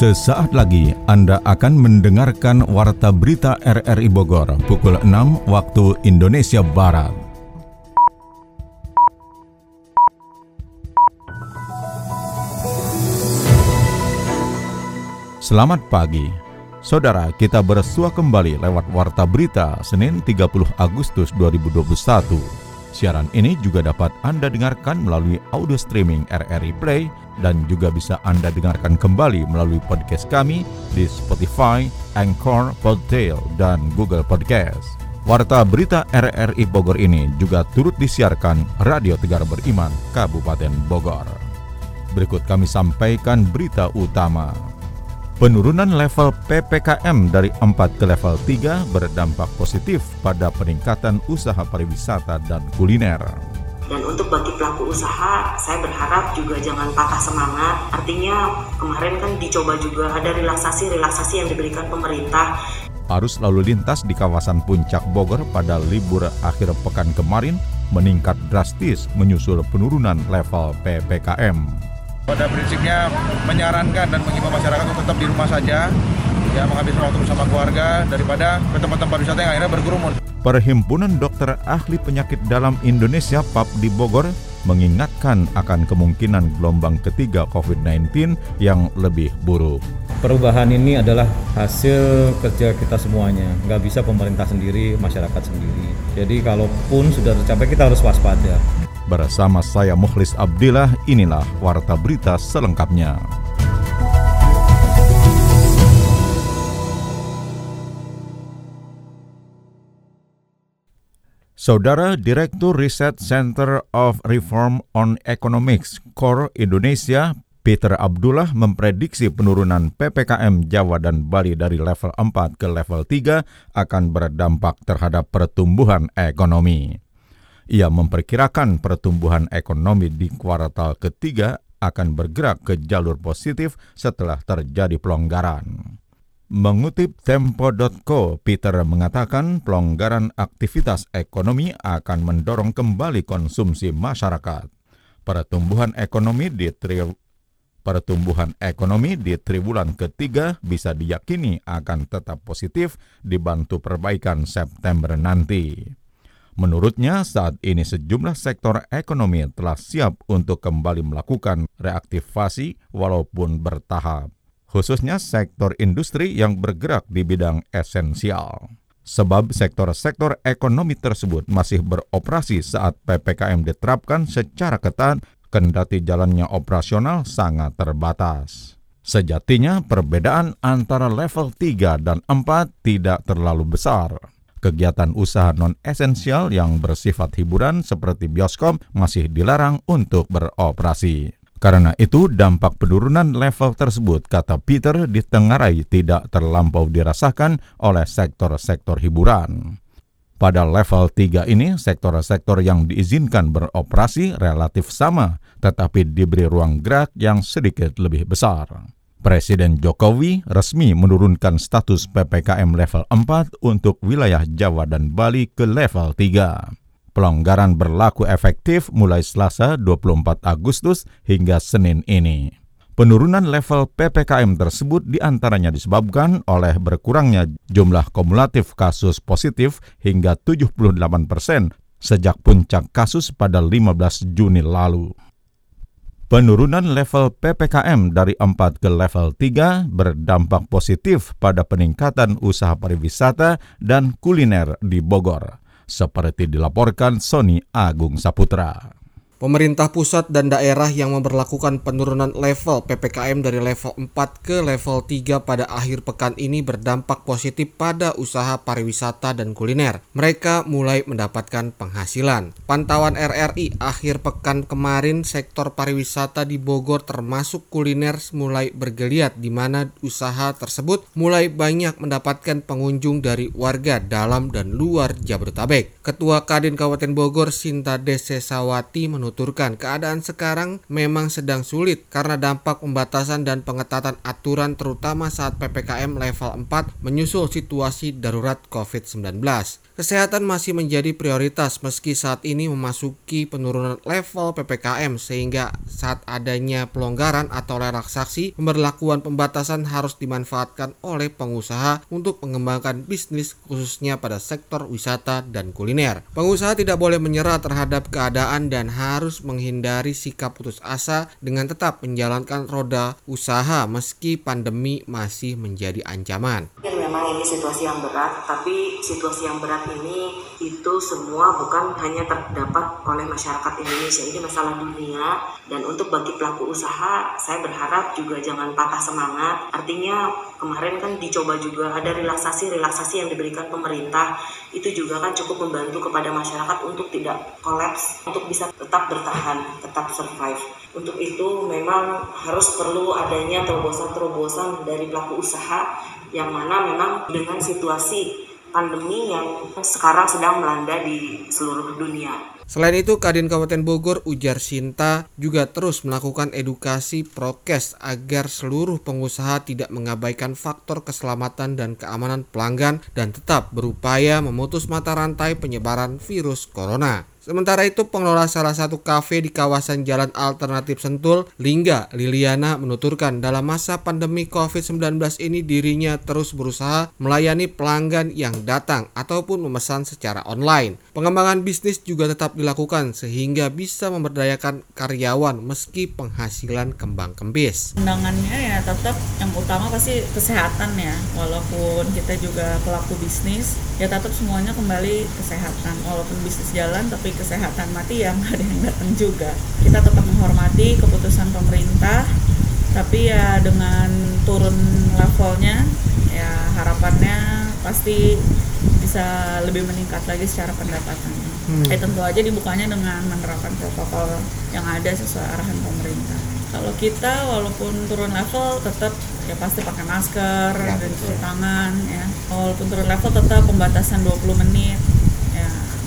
Sesaat lagi Anda akan mendengarkan Warta Berita RRI Bogor pukul 6 waktu Indonesia Barat. Selamat pagi. Saudara, kita bersua kembali lewat Warta Berita Senin 30 Agustus 2021. Siaran ini juga dapat Anda dengarkan melalui audio streaming RRI Play dan juga bisa Anda dengarkan kembali melalui podcast kami di Spotify, Anchor, Podtail, dan Google Podcast. Warta berita RRI Bogor ini juga turut disiarkan Radio Tegar Beriman, Kabupaten Bogor. Berikut kami sampaikan berita utama. Penurunan level PPKM dari 4 ke level 3 berdampak positif pada peningkatan usaha pariwisata dan kuliner. Dan untuk bagi pelaku usaha, saya berharap juga jangan patah semangat. Artinya kemarin kan dicoba juga ada relaksasi-relaksasi yang diberikan pemerintah. Arus lalu lintas di kawasan Puncak Bogor pada libur akhir pekan kemarin meningkat drastis menyusul penurunan level PPKM. Pada prinsipnya menyarankan dan mengimbau masyarakat untuk tetap di rumah saja, ya menghabiskan waktu bersama keluarga daripada ke tempat-tempat wisata yang akhirnya berkerumun. Perhimpunan Dokter Ahli Penyakit Dalam Indonesia PAP di Bogor mengingatkan akan kemungkinan gelombang ketiga COVID-19 yang lebih buruk. Perubahan ini adalah hasil kerja kita semuanya, nggak bisa pemerintah sendiri, masyarakat sendiri. Jadi kalaupun sudah tercapai kita harus waspada. Bersama saya Mukhlis Abdillah, inilah Warta Berita selengkapnya. Saudara Direktur Riset Center of Reform on Economics Core Indonesia Peter Abdullah memprediksi penurunan PPKM Jawa dan Bali dari level 4 ke level 3 akan berdampak terhadap pertumbuhan ekonomi. Ia memperkirakan pertumbuhan ekonomi di kuartal ketiga akan bergerak ke jalur positif setelah terjadi pelonggaran. Mengutip Tempo.co, Peter mengatakan pelonggaran aktivitas ekonomi akan mendorong kembali konsumsi masyarakat. Pertumbuhan ekonomi di tri pertumbuhan ekonomi di triwulan ketiga bisa diyakini akan tetap positif dibantu perbaikan September nanti. Menurutnya, saat ini sejumlah sektor ekonomi telah siap untuk kembali melakukan reaktivasi walaupun bertahap, khususnya sektor industri yang bergerak di bidang esensial. Sebab sektor-sektor ekonomi tersebut masih beroperasi saat PPKM diterapkan secara ketat, kendati jalannya operasional sangat terbatas. Sejatinya, perbedaan antara level 3 dan 4 tidak terlalu besar Kegiatan usaha non-esensial yang bersifat hiburan seperti bioskop masih dilarang untuk beroperasi. Karena itu, dampak penurunan level tersebut, kata Peter, ditengarai tidak terlampau dirasakan oleh sektor-sektor hiburan. Pada level 3 ini, sektor-sektor yang diizinkan beroperasi relatif sama, tetapi diberi ruang gerak yang sedikit lebih besar. Presiden Jokowi resmi menurunkan status PPKM level 4 untuk wilayah Jawa dan Bali ke level 3. Pelonggaran berlaku efektif mulai Selasa 24 Agustus hingga Senin ini. Penurunan level PPKM tersebut di antaranya disebabkan oleh berkurangnya jumlah kumulatif kasus positif hingga 78 persen sejak puncak kasus pada 15 Juni lalu. Penurunan level PPKM dari 4 ke level 3 berdampak positif pada peningkatan usaha pariwisata dan kuliner di Bogor, seperti dilaporkan Sony Agung Saputra. Pemerintah pusat dan daerah yang memperlakukan penurunan level PPKM dari level 4 ke level 3 pada akhir pekan ini berdampak positif pada usaha pariwisata dan kuliner. Mereka mulai mendapatkan penghasilan. Pantauan RRI akhir pekan kemarin sektor pariwisata di Bogor termasuk kuliner mulai bergeliat di mana usaha tersebut mulai banyak mendapatkan pengunjung dari warga dalam dan luar Jabodetabek. Ketua Kadin Kabupaten Bogor Sinta Desesawati menurut menuturkan keadaan sekarang memang sedang sulit karena dampak pembatasan dan pengetatan aturan terutama saat PPKM level 4 menyusul situasi darurat COVID-19. Kesehatan masih menjadi prioritas meski saat ini memasuki penurunan level PPKM sehingga saat adanya pelonggaran atau relaksasi pemberlakuan pembatasan harus dimanfaatkan oleh pengusaha untuk mengembangkan bisnis khususnya pada sektor wisata dan kuliner. Pengusaha tidak boleh menyerah terhadap keadaan dan harus menghindari sikap putus asa dengan tetap menjalankan roda usaha meski pandemi masih menjadi ancaman. Memang ini situasi yang berat, tapi situasi yang berat ini itu semua bukan hanya terdapat oleh masyarakat Indonesia. Ini masalah dunia. Dan untuk bagi pelaku usaha saya berharap juga jangan patah semangat. Artinya kemarin kan dicoba juga ada relaksasi relaksasi yang diberikan pemerintah. Itu juga kan cukup membantu kepada masyarakat untuk tidak kolaps untuk bisa tetap bertahan tetap survive. Untuk itu memang harus perlu adanya terobosan-terobosan dari pelaku usaha yang mana memang dengan situasi pandemi yang sekarang sedang melanda di seluruh dunia. Selain itu, Kadin Kabupaten Bogor Ujar Sinta juga terus melakukan edukasi prokes agar seluruh pengusaha tidak mengabaikan faktor keselamatan dan keamanan pelanggan dan tetap berupaya memutus mata rantai penyebaran virus corona. Sementara itu pengelola salah satu kafe di kawasan Jalan Alternatif Sentul, Lingga Liliana menuturkan dalam masa pandemi COVID-19 ini dirinya terus berusaha melayani pelanggan yang datang ataupun memesan secara online. Pengembangan bisnis juga tetap dilakukan sehingga bisa memberdayakan karyawan meski penghasilan kembang kempis. Undangannya ya tetap yang utama pasti kesehatan ya, walaupun kita juga pelaku bisnis ya tetap semuanya kembali kesehatan walaupun bisnis jalan tapi kesehatan mati ya nggak ada yang datang juga kita tetap menghormati keputusan pemerintah tapi ya dengan turun levelnya ya harapannya pasti bisa lebih meningkat lagi secara pendapatan. Hmm. Eh tentu aja dibukanya dengan menerapkan protokol yang ada sesuai arahan pemerintah. Kalau kita walaupun turun level tetap ya pasti pakai masker ya, dan cuci tangan ya. Walaupun turun level tetap pembatasan 20 menit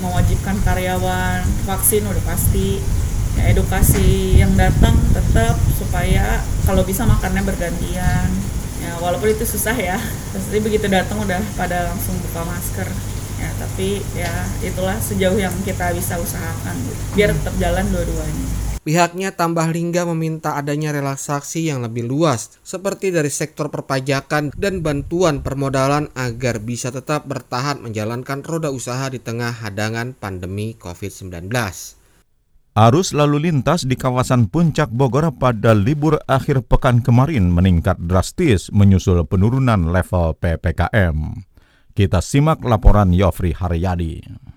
mewajibkan karyawan vaksin udah pasti. Ya edukasi yang datang tetap supaya kalau bisa makannya bergantian. Ya walaupun itu susah ya pasti begitu datang udah pada langsung buka masker. Ya tapi ya itulah sejauh yang kita bisa usahakan biar tetap jalan dua-duanya Pihaknya tambah Lingga meminta adanya relaksasi yang lebih luas, seperti dari sektor perpajakan dan bantuan permodalan agar bisa tetap bertahan menjalankan roda usaha di tengah hadangan pandemi COVID-19. Arus lalu lintas di kawasan Puncak Bogor pada libur akhir pekan kemarin meningkat drastis menyusul penurunan level PPKM. Kita simak laporan Yofri Haryadi.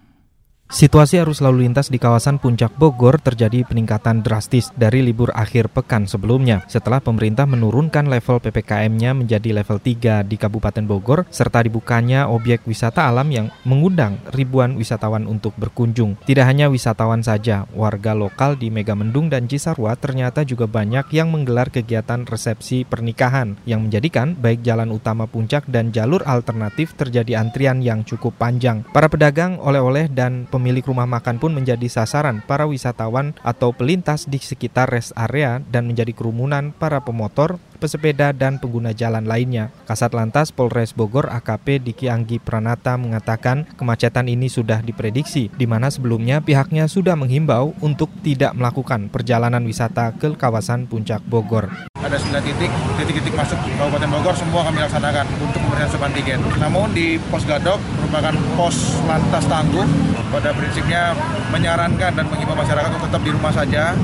Situasi arus lalu lintas di kawasan Puncak Bogor terjadi peningkatan drastis dari libur akhir pekan sebelumnya setelah pemerintah menurunkan level PPKM-nya menjadi level 3 di Kabupaten Bogor serta dibukanya objek wisata alam yang mengundang ribuan wisatawan untuk berkunjung. Tidak hanya wisatawan saja, warga lokal di Megamendung dan Cisarua ternyata juga banyak yang menggelar kegiatan resepsi pernikahan yang menjadikan baik jalan utama Puncak dan jalur alternatif terjadi antrian yang cukup panjang. Para pedagang oleh-oleh dan pemilik rumah makan pun menjadi sasaran para wisatawan atau pelintas di sekitar rest area dan menjadi kerumunan para pemotor, pesepeda, dan pengguna jalan lainnya. Kasat Lantas Polres Bogor AKP Diki Anggi Pranata mengatakan kemacetan ini sudah diprediksi, di mana sebelumnya pihaknya sudah menghimbau untuk tidak melakukan perjalanan wisata ke kawasan Puncak Bogor ada 9 titik, titik-titik masuk Kabupaten Bogor semua kami laksanakan untuk pemberian swab antigen. Namun di pos Gadok merupakan pos lantas tangguh pada prinsipnya menyarankan dan mengimbau masyarakat untuk tetap di rumah saja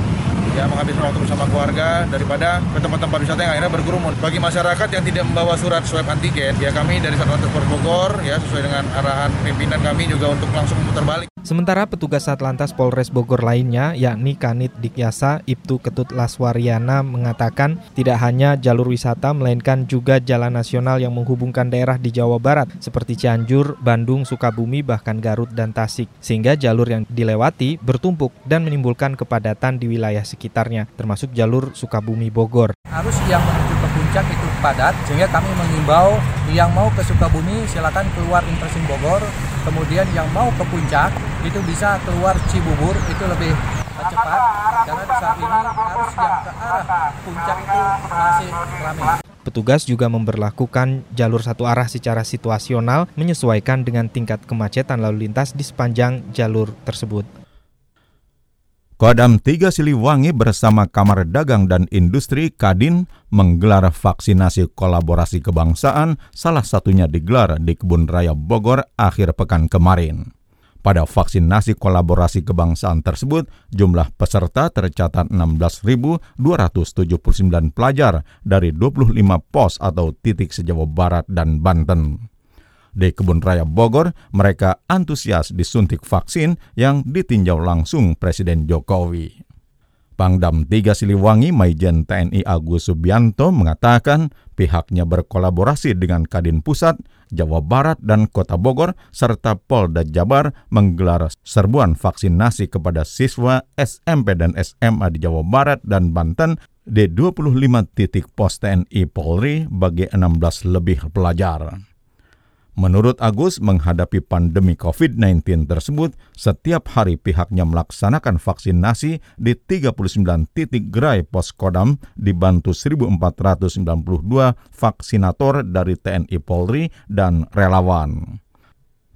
ya menghabiskan waktu bersama keluarga daripada ke tempat-tempat wisata yang akhirnya berkerumun. Bagi masyarakat yang tidak membawa surat swab antigen, ya kami dari Satlantas Bogor ya sesuai dengan arahan pimpinan kami juga untuk langsung memutar balik Sementara petugas Satlantas Polres Bogor lainnya, yakni Kanit Dikyasa Ibtu Ketut Laswariana mengatakan tidak hanya jalur wisata melainkan juga jalan nasional yang menghubungkan daerah di Jawa Barat seperti Cianjur, Bandung, Sukabumi, bahkan Garut dan Tasik. Sehingga jalur yang dilewati bertumpuk dan menimbulkan kepadatan di wilayah sekitarnya, termasuk jalur Sukabumi Bogor. Arus yang menuju ke puncak itu padat, sehingga kami mengimbau yang mau ke Sukabumi silakan keluar Intersin Bogor, kemudian yang mau ke puncak itu bisa keluar Cibubur itu lebih cepat karena saat ini arus yang ke arah puncak itu masih ramai. Petugas juga memperlakukan jalur satu arah secara situasional menyesuaikan dengan tingkat kemacetan lalu lintas di sepanjang jalur tersebut. Kodam 3 Siliwangi bersama Kamar Dagang dan Industri Kadin menggelar vaksinasi kolaborasi kebangsaan, salah satunya digelar di Kebun Raya Bogor akhir pekan kemarin. Pada vaksinasi kolaborasi kebangsaan tersebut, jumlah peserta tercatat 16.279 pelajar dari 25 pos atau titik sejauh Barat dan Banten. Di Kebun Raya Bogor, mereka antusias disuntik vaksin yang ditinjau langsung Presiden Jokowi. Pangdam 3 Siliwangi Maijen TNI Agus Subianto mengatakan pihaknya berkolaborasi dengan Kadin Pusat, Jawa Barat, dan Kota Bogor, serta Polda Jabar menggelar serbuan vaksinasi kepada siswa SMP dan SMA di Jawa Barat dan Banten di 25 titik pos TNI Polri bagi 16 lebih pelajar. Menurut Agus, menghadapi pandemi COVID-19 tersebut, setiap hari pihaknya melaksanakan vaksinasi di 39 titik gerai pos Kodam dibantu 1.492 vaksinator dari TNI Polri dan relawan.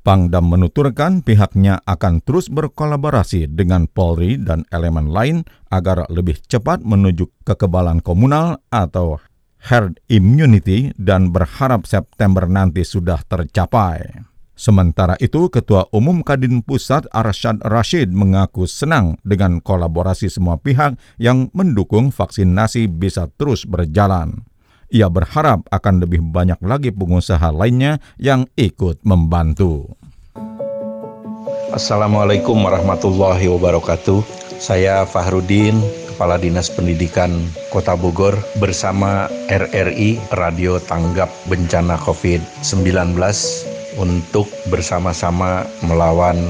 Pangdam menuturkan pihaknya akan terus berkolaborasi dengan Polri dan elemen lain agar lebih cepat menuju kekebalan komunal atau herd immunity dan berharap September nanti sudah tercapai. Sementara itu, Ketua Umum Kadin Pusat Arsyad Rashid mengaku senang dengan kolaborasi semua pihak yang mendukung vaksinasi bisa terus berjalan. Ia berharap akan lebih banyak lagi pengusaha lainnya yang ikut membantu. Assalamualaikum warahmatullahi wabarakatuh. Saya Fahrudin, Kepala Dinas Pendidikan Kota Bogor bersama RRI Radio Tanggap Bencana COVID-19 untuk bersama-sama melawan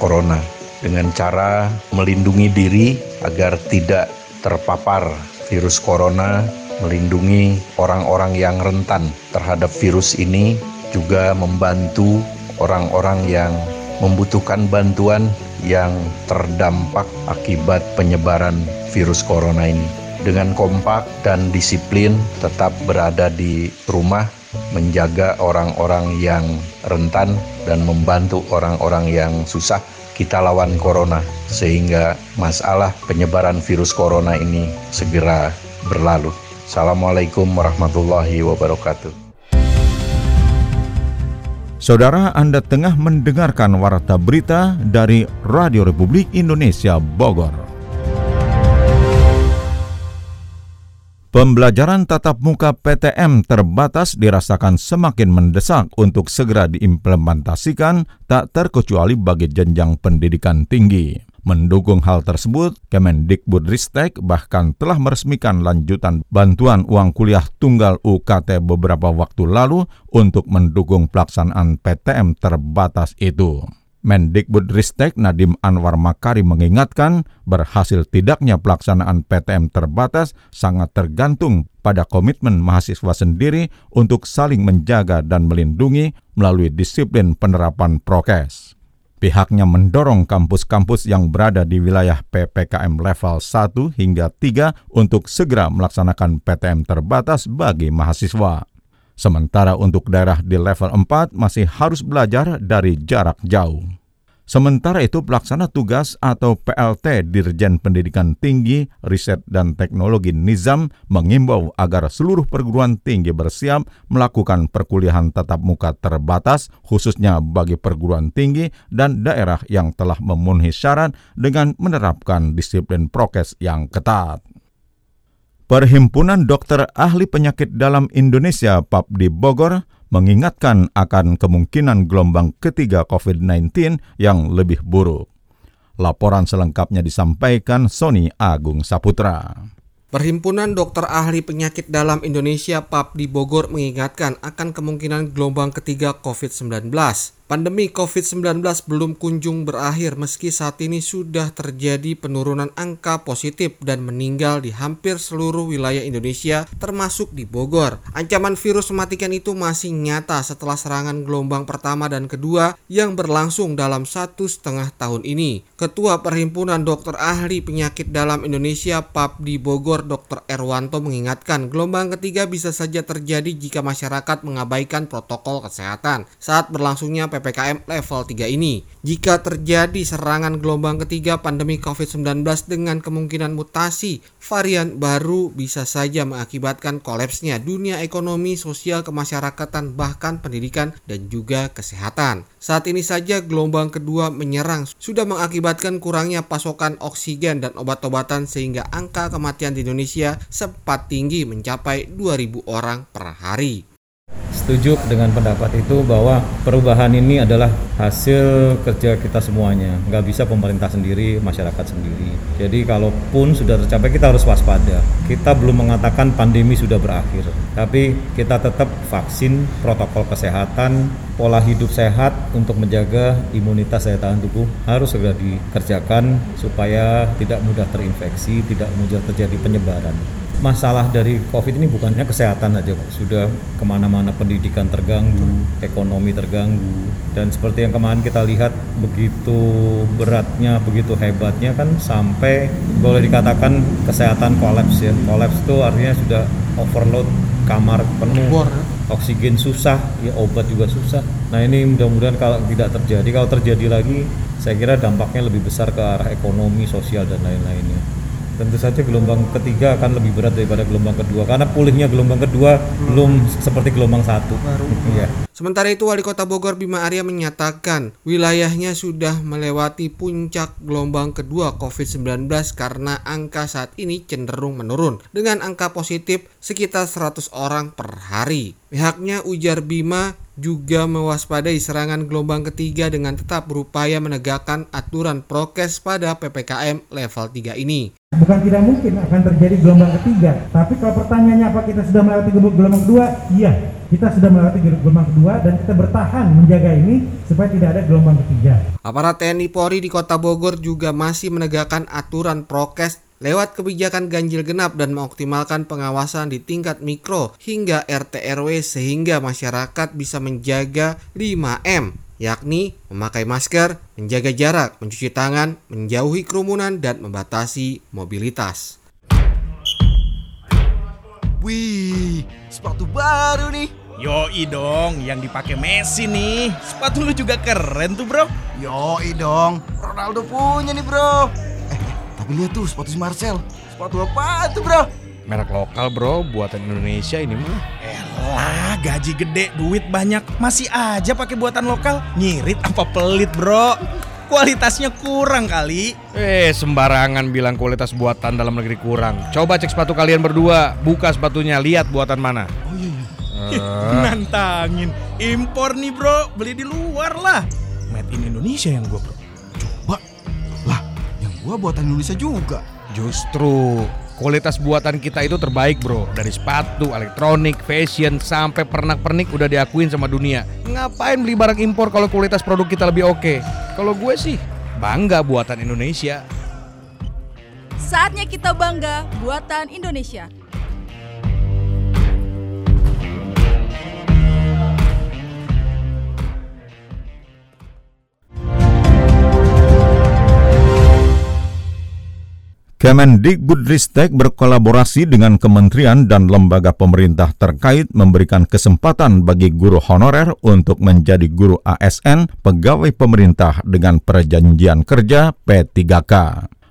Corona dengan cara melindungi diri agar tidak terpapar virus corona, melindungi orang-orang yang rentan terhadap virus ini, juga membantu orang-orang yang membutuhkan bantuan yang terdampak akibat penyebaran virus corona ini. Dengan kompak dan disiplin tetap berada di rumah, menjaga orang-orang yang rentan dan membantu orang-orang yang susah, kita lawan corona sehingga masalah penyebaran virus corona ini segera berlalu. Assalamualaikum warahmatullahi wabarakatuh. Saudara Anda tengah mendengarkan Warta Berita dari Radio Republik Indonesia Bogor. Pembelajaran tatap muka PTM terbatas dirasakan semakin mendesak untuk segera diimplementasikan tak terkecuali bagi jenjang pendidikan tinggi. Mendukung hal tersebut, Kemendikbudristek bahkan telah meresmikan lanjutan bantuan uang kuliah tunggal UKT beberapa waktu lalu untuk mendukung pelaksanaan PTM terbatas itu. Mendikbudristek Nadim Anwar Makari mengingatkan berhasil tidaknya pelaksanaan PTM terbatas sangat tergantung pada komitmen mahasiswa sendiri untuk saling menjaga dan melindungi melalui disiplin penerapan prokes. Pihaknya mendorong kampus-kampus yang berada di wilayah PPKM level 1 hingga 3 untuk segera melaksanakan PTM terbatas bagi mahasiswa. Sementara untuk daerah di level 4 masih harus belajar dari jarak jauh. Sementara itu, pelaksana tugas atau PLT Dirjen Pendidikan Tinggi, Riset dan Teknologi Nizam mengimbau agar seluruh perguruan tinggi bersiap melakukan perkuliahan tatap muka terbatas, khususnya bagi perguruan tinggi dan daerah yang telah memenuhi syarat dengan menerapkan disiplin prokes yang ketat. Perhimpunan Dokter Ahli Penyakit Dalam Indonesia PAPDI Bogor mengingatkan akan kemungkinan gelombang ketiga COVID-19 yang lebih buruk. Laporan selengkapnya disampaikan Sony Agung Saputra. Perhimpunan Dokter Ahli Penyakit Dalam Indonesia PAP di Bogor mengingatkan akan kemungkinan gelombang ketiga COVID-19. Pandemi COVID-19 belum kunjung berakhir meski saat ini sudah terjadi penurunan angka positif dan meninggal di hampir seluruh wilayah Indonesia termasuk di Bogor. Ancaman virus mematikan itu masih nyata setelah serangan gelombang pertama dan kedua yang berlangsung dalam satu setengah tahun ini. Ketua Perhimpunan Dokter Ahli Penyakit Dalam Indonesia PAPDI Bogor Dr. Erwanto mengingatkan gelombang ketiga bisa saja terjadi jika masyarakat mengabaikan protokol kesehatan saat berlangsungnya PPKM level 3 ini. Jika terjadi serangan gelombang ketiga pandemi COVID-19 dengan kemungkinan mutasi varian baru bisa saja mengakibatkan kolapsnya dunia ekonomi, sosial, kemasyarakatan, bahkan pendidikan dan juga kesehatan. Saat ini saja gelombang kedua menyerang sudah mengakibatkan kurangnya pasokan oksigen dan obat-obatan sehingga angka kematian di Indonesia sempat tinggi mencapai 2000 orang per hari. Setuju dengan pendapat itu bahwa perubahan ini adalah hasil kerja kita semuanya. Nggak bisa pemerintah sendiri, masyarakat sendiri. Jadi kalaupun sudah tercapai kita harus waspada. Kita belum mengatakan pandemi sudah berakhir. Tapi kita tetap vaksin, protokol kesehatan, pola hidup sehat untuk menjaga imunitas daya tahan tubuh harus segera dikerjakan supaya tidak mudah terinfeksi, tidak mudah terjadi penyebaran masalah dari COVID ini bukannya kesehatan aja Pak. Sudah ke mana-mana pendidikan terganggu, ekonomi terganggu. Dan seperti yang kemarin kita lihat begitu beratnya, begitu hebatnya kan sampai boleh dikatakan kesehatan kolaps ya. Kolaps itu artinya sudah overload kamar penuh. Oksigen susah, ya obat juga susah. Nah ini mudah-mudahan kalau tidak terjadi, kalau terjadi lagi, saya kira dampaknya lebih besar ke arah ekonomi, sosial dan lain-lainnya tentu saja gelombang ketiga akan lebih berat daripada gelombang kedua karena pulihnya gelombang kedua hmm. belum seperti gelombang satu. Baru. Iya. Sementara itu Wali Kota Bogor Bima Arya menyatakan wilayahnya sudah melewati puncak gelombang kedua COVID-19 karena angka saat ini cenderung menurun dengan angka positif sekitar 100 orang per hari. Pihaknya ujar Bima juga mewaspadai serangan gelombang ketiga dengan tetap berupaya menegakkan aturan prokes pada PPKM level 3 ini. Bukan tidak mungkin akan terjadi gelombang ketiga, tapi kalau pertanyaannya apa kita sudah melewati gelombang kedua? Iya, kita sudah melewati gelombang kedua dan kita bertahan menjaga ini supaya tidak ada gelombang ketiga. Aparat TNI Polri di Kota Bogor juga masih menegakkan aturan prokes lewat kebijakan ganjil genap dan mengoptimalkan pengawasan di tingkat mikro hingga RT RW sehingga masyarakat bisa menjaga 5M yakni memakai masker, menjaga jarak, mencuci tangan, menjauhi kerumunan dan membatasi mobilitas. Wih, sepatu baru nih. Yoi dong, yang dipakai Messi nih. Sepatu lu juga keren tuh, Bro. Yoi dong, Ronaldo punya nih, Bro. Tapi lihat tuh sepatu si Marcel. Sepatu apa tuh bro? Merek lokal bro, buatan Indonesia ini mah. Elah, gaji gede, duit banyak, masih aja pakai buatan lokal. Nyirit apa pelit bro? Kualitasnya kurang kali. Eh, sembarangan bilang kualitas buatan dalam negeri kurang. Coba cek sepatu kalian berdua, buka sepatunya, lihat buatan mana. Oh iya iya. Uh. Nantangin, impor nih bro, beli di luar lah. Made in Indonesia yang gue bro gua buatan Indonesia juga. Justru kualitas buatan kita itu terbaik bro Dari sepatu, elektronik, fashion, sampai pernak-pernik udah diakuin sama dunia Ngapain beli barang impor kalau kualitas produk kita lebih oke? Kalau gue sih bangga buatan Indonesia Saatnya kita bangga buatan Indonesia Kemendikbudristek berkolaborasi dengan kementerian dan lembaga pemerintah terkait memberikan kesempatan bagi guru honorer untuk menjadi guru ASN pegawai pemerintah dengan perjanjian kerja P3K.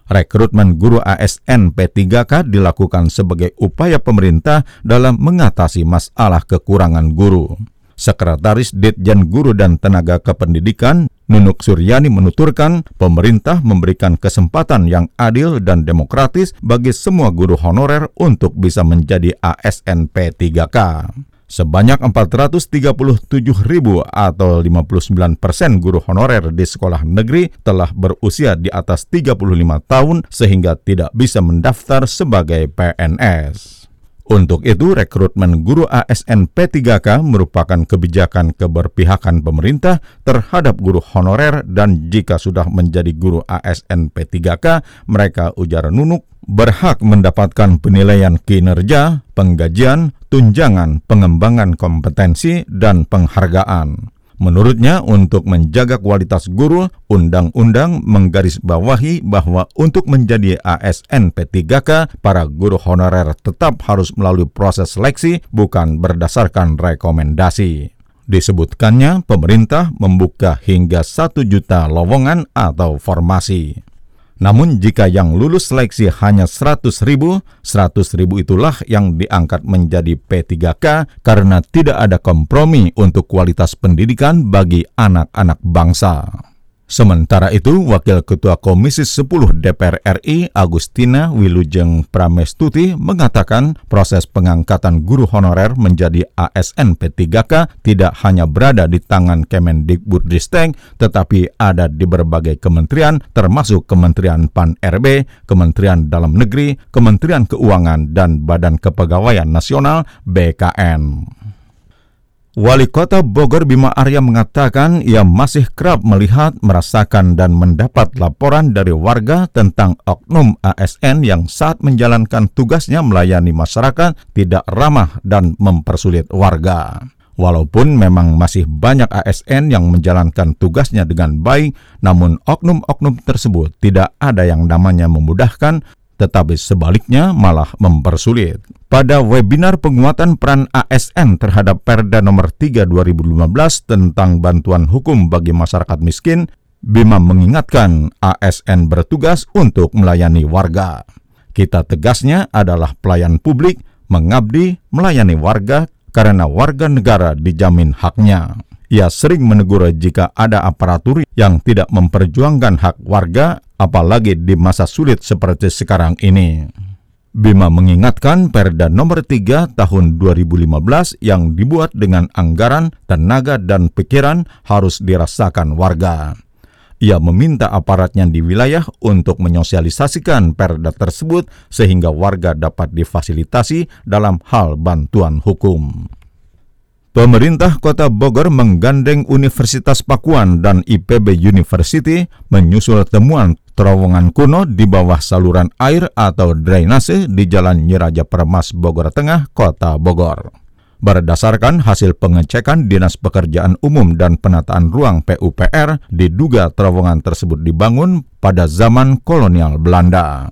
Rekrutmen guru ASN P3K dilakukan sebagai upaya pemerintah dalam mengatasi masalah kekurangan guru. Sekretaris Ditjen Guru dan Tenaga Kependidikan Nunuk Suryani menuturkan pemerintah memberikan kesempatan yang adil dan demokratis bagi semua guru honorer untuk bisa menjadi ASN P3K. Sebanyak 437 ribu atau 59 persen guru honorer di sekolah negeri telah berusia di atas 35 tahun sehingga tidak bisa mendaftar sebagai PNS. Untuk itu, rekrutmen guru ASN P3K merupakan kebijakan keberpihakan pemerintah terhadap guru honorer dan jika sudah menjadi guru ASN P3K, mereka ujar Nunuk berhak mendapatkan penilaian kinerja, penggajian, tunjangan, pengembangan kompetensi, dan penghargaan. Menurutnya, untuk menjaga kualitas guru, undang-undang menggarisbawahi bahwa untuk menjadi ASN P3K, para guru honorer tetap harus melalui proses seleksi, bukan berdasarkan rekomendasi. Disebutkannya, pemerintah membuka hingga satu juta lowongan atau formasi. Namun jika yang lulus seleksi hanya 100 ribu, 100 ribu itulah yang diangkat menjadi P3K karena tidak ada kompromi untuk kualitas pendidikan bagi anak-anak bangsa. Sementara itu, Wakil Ketua Komisi 10 DPR RI Agustina Wilujeng Pramestuti mengatakan proses pengangkatan guru honorer menjadi ASN P3K tidak hanya berada di tangan Kemendikbudristek, tetapi ada di berbagai kementerian termasuk Kementerian PAN-RB, Kementerian Dalam Negeri, Kementerian Keuangan, dan Badan Kepegawaian Nasional BKN. Wali Kota Bogor Bima Arya mengatakan ia masih kerap melihat, merasakan, dan mendapat laporan dari warga tentang oknum ASN yang saat menjalankan tugasnya melayani masyarakat tidak ramah dan mempersulit warga. Walaupun memang masih banyak ASN yang menjalankan tugasnya dengan baik, namun oknum-oknum tersebut tidak ada yang namanya memudahkan, tetapi sebaliknya malah mempersulit. Pada webinar penguatan peran ASN terhadap Perda nomor 3 2015 tentang bantuan hukum bagi masyarakat miskin, Bima mengingatkan ASN bertugas untuk melayani warga. Kita tegasnya adalah pelayan publik, mengabdi, melayani warga karena warga negara dijamin haknya. Ia sering menegur jika ada aparatur yang tidak memperjuangkan hak warga, apalagi di masa sulit seperti sekarang ini. Bima mengingatkan Perda nomor 3 tahun 2015 yang dibuat dengan anggaran, tenaga, dan pikiran harus dirasakan warga. Ia meminta aparatnya di wilayah untuk menyosialisasikan perda tersebut sehingga warga dapat difasilitasi dalam hal bantuan hukum. Pemerintah Kota Bogor menggandeng Universitas Pakuan dan IPB University menyusul temuan terowongan kuno di bawah saluran air atau drainase di Jalan Nyiraja Permas Bogor Tengah, Kota Bogor. Berdasarkan hasil pengecekan Dinas Pekerjaan Umum dan Penataan Ruang PUPR, diduga terowongan tersebut dibangun pada zaman kolonial Belanda.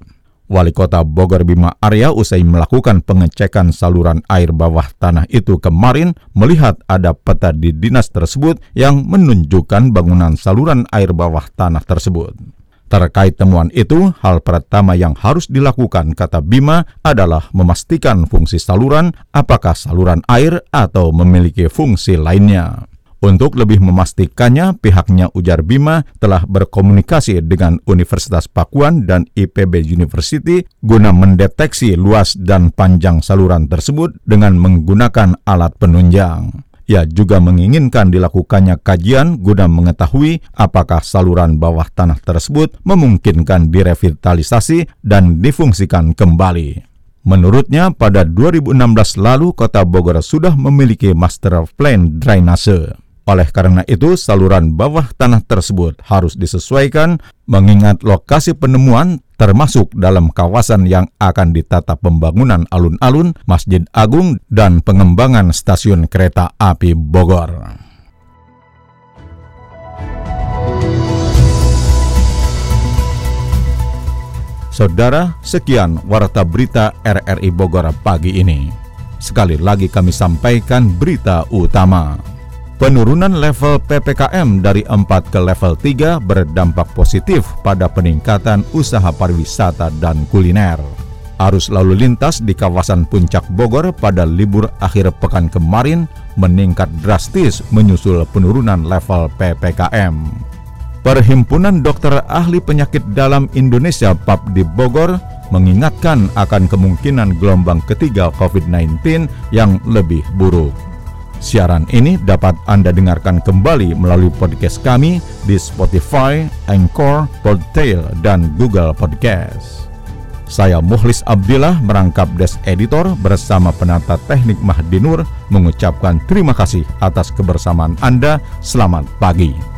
Wali Kota Bogor Bima Arya usai melakukan pengecekan saluran air bawah tanah itu kemarin melihat ada peta di dinas tersebut yang menunjukkan bangunan saluran air bawah tanah tersebut. Terkait temuan itu, hal pertama yang harus dilakukan, kata Bima, adalah memastikan fungsi saluran, apakah saluran air atau memiliki fungsi lainnya. Untuk lebih memastikannya, pihaknya ujar Bima telah berkomunikasi dengan Universitas Pakuan dan IPB University guna mendeteksi luas dan panjang saluran tersebut dengan menggunakan alat penunjang. Ia juga menginginkan dilakukannya kajian guna mengetahui apakah saluran bawah tanah tersebut memungkinkan direvitalisasi dan difungsikan kembali. Menurutnya, pada 2016 lalu Kota Bogor sudah memiliki master plan drainase. Oleh karena itu, saluran bawah tanah tersebut harus disesuaikan mengingat lokasi penemuan termasuk dalam kawasan yang akan ditata pembangunan alun-alun, Masjid Agung, dan pengembangan stasiun kereta api Bogor. Saudara, sekian warta berita RRI Bogor pagi ini. Sekali lagi kami sampaikan berita utama. Penurunan level PPKM dari 4 ke level 3 berdampak positif pada peningkatan usaha pariwisata dan kuliner. Arus lalu lintas di kawasan Puncak Bogor pada libur akhir pekan kemarin meningkat drastis menyusul penurunan level PPKM. Perhimpunan Dokter Ahli Penyakit Dalam Indonesia PAP di Bogor mengingatkan akan kemungkinan gelombang ketiga COVID-19 yang lebih buruk. Siaran ini dapat Anda dengarkan kembali melalui podcast kami di Spotify, Anchor, Podtail, dan Google Podcast. Saya Muhlis Abdillah merangkap Desk Editor bersama penata teknik Mahdi Nur mengucapkan terima kasih atas kebersamaan Anda. Selamat pagi.